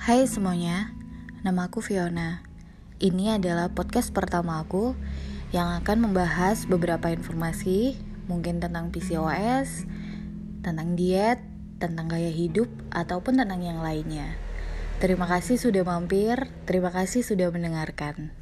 Hai semuanya, nama aku Fiona. Ini adalah podcast pertama aku yang akan membahas beberapa informasi, mungkin tentang PCOS, tentang diet, tentang gaya hidup, ataupun tentang yang lainnya. Terima kasih sudah mampir, terima kasih sudah mendengarkan.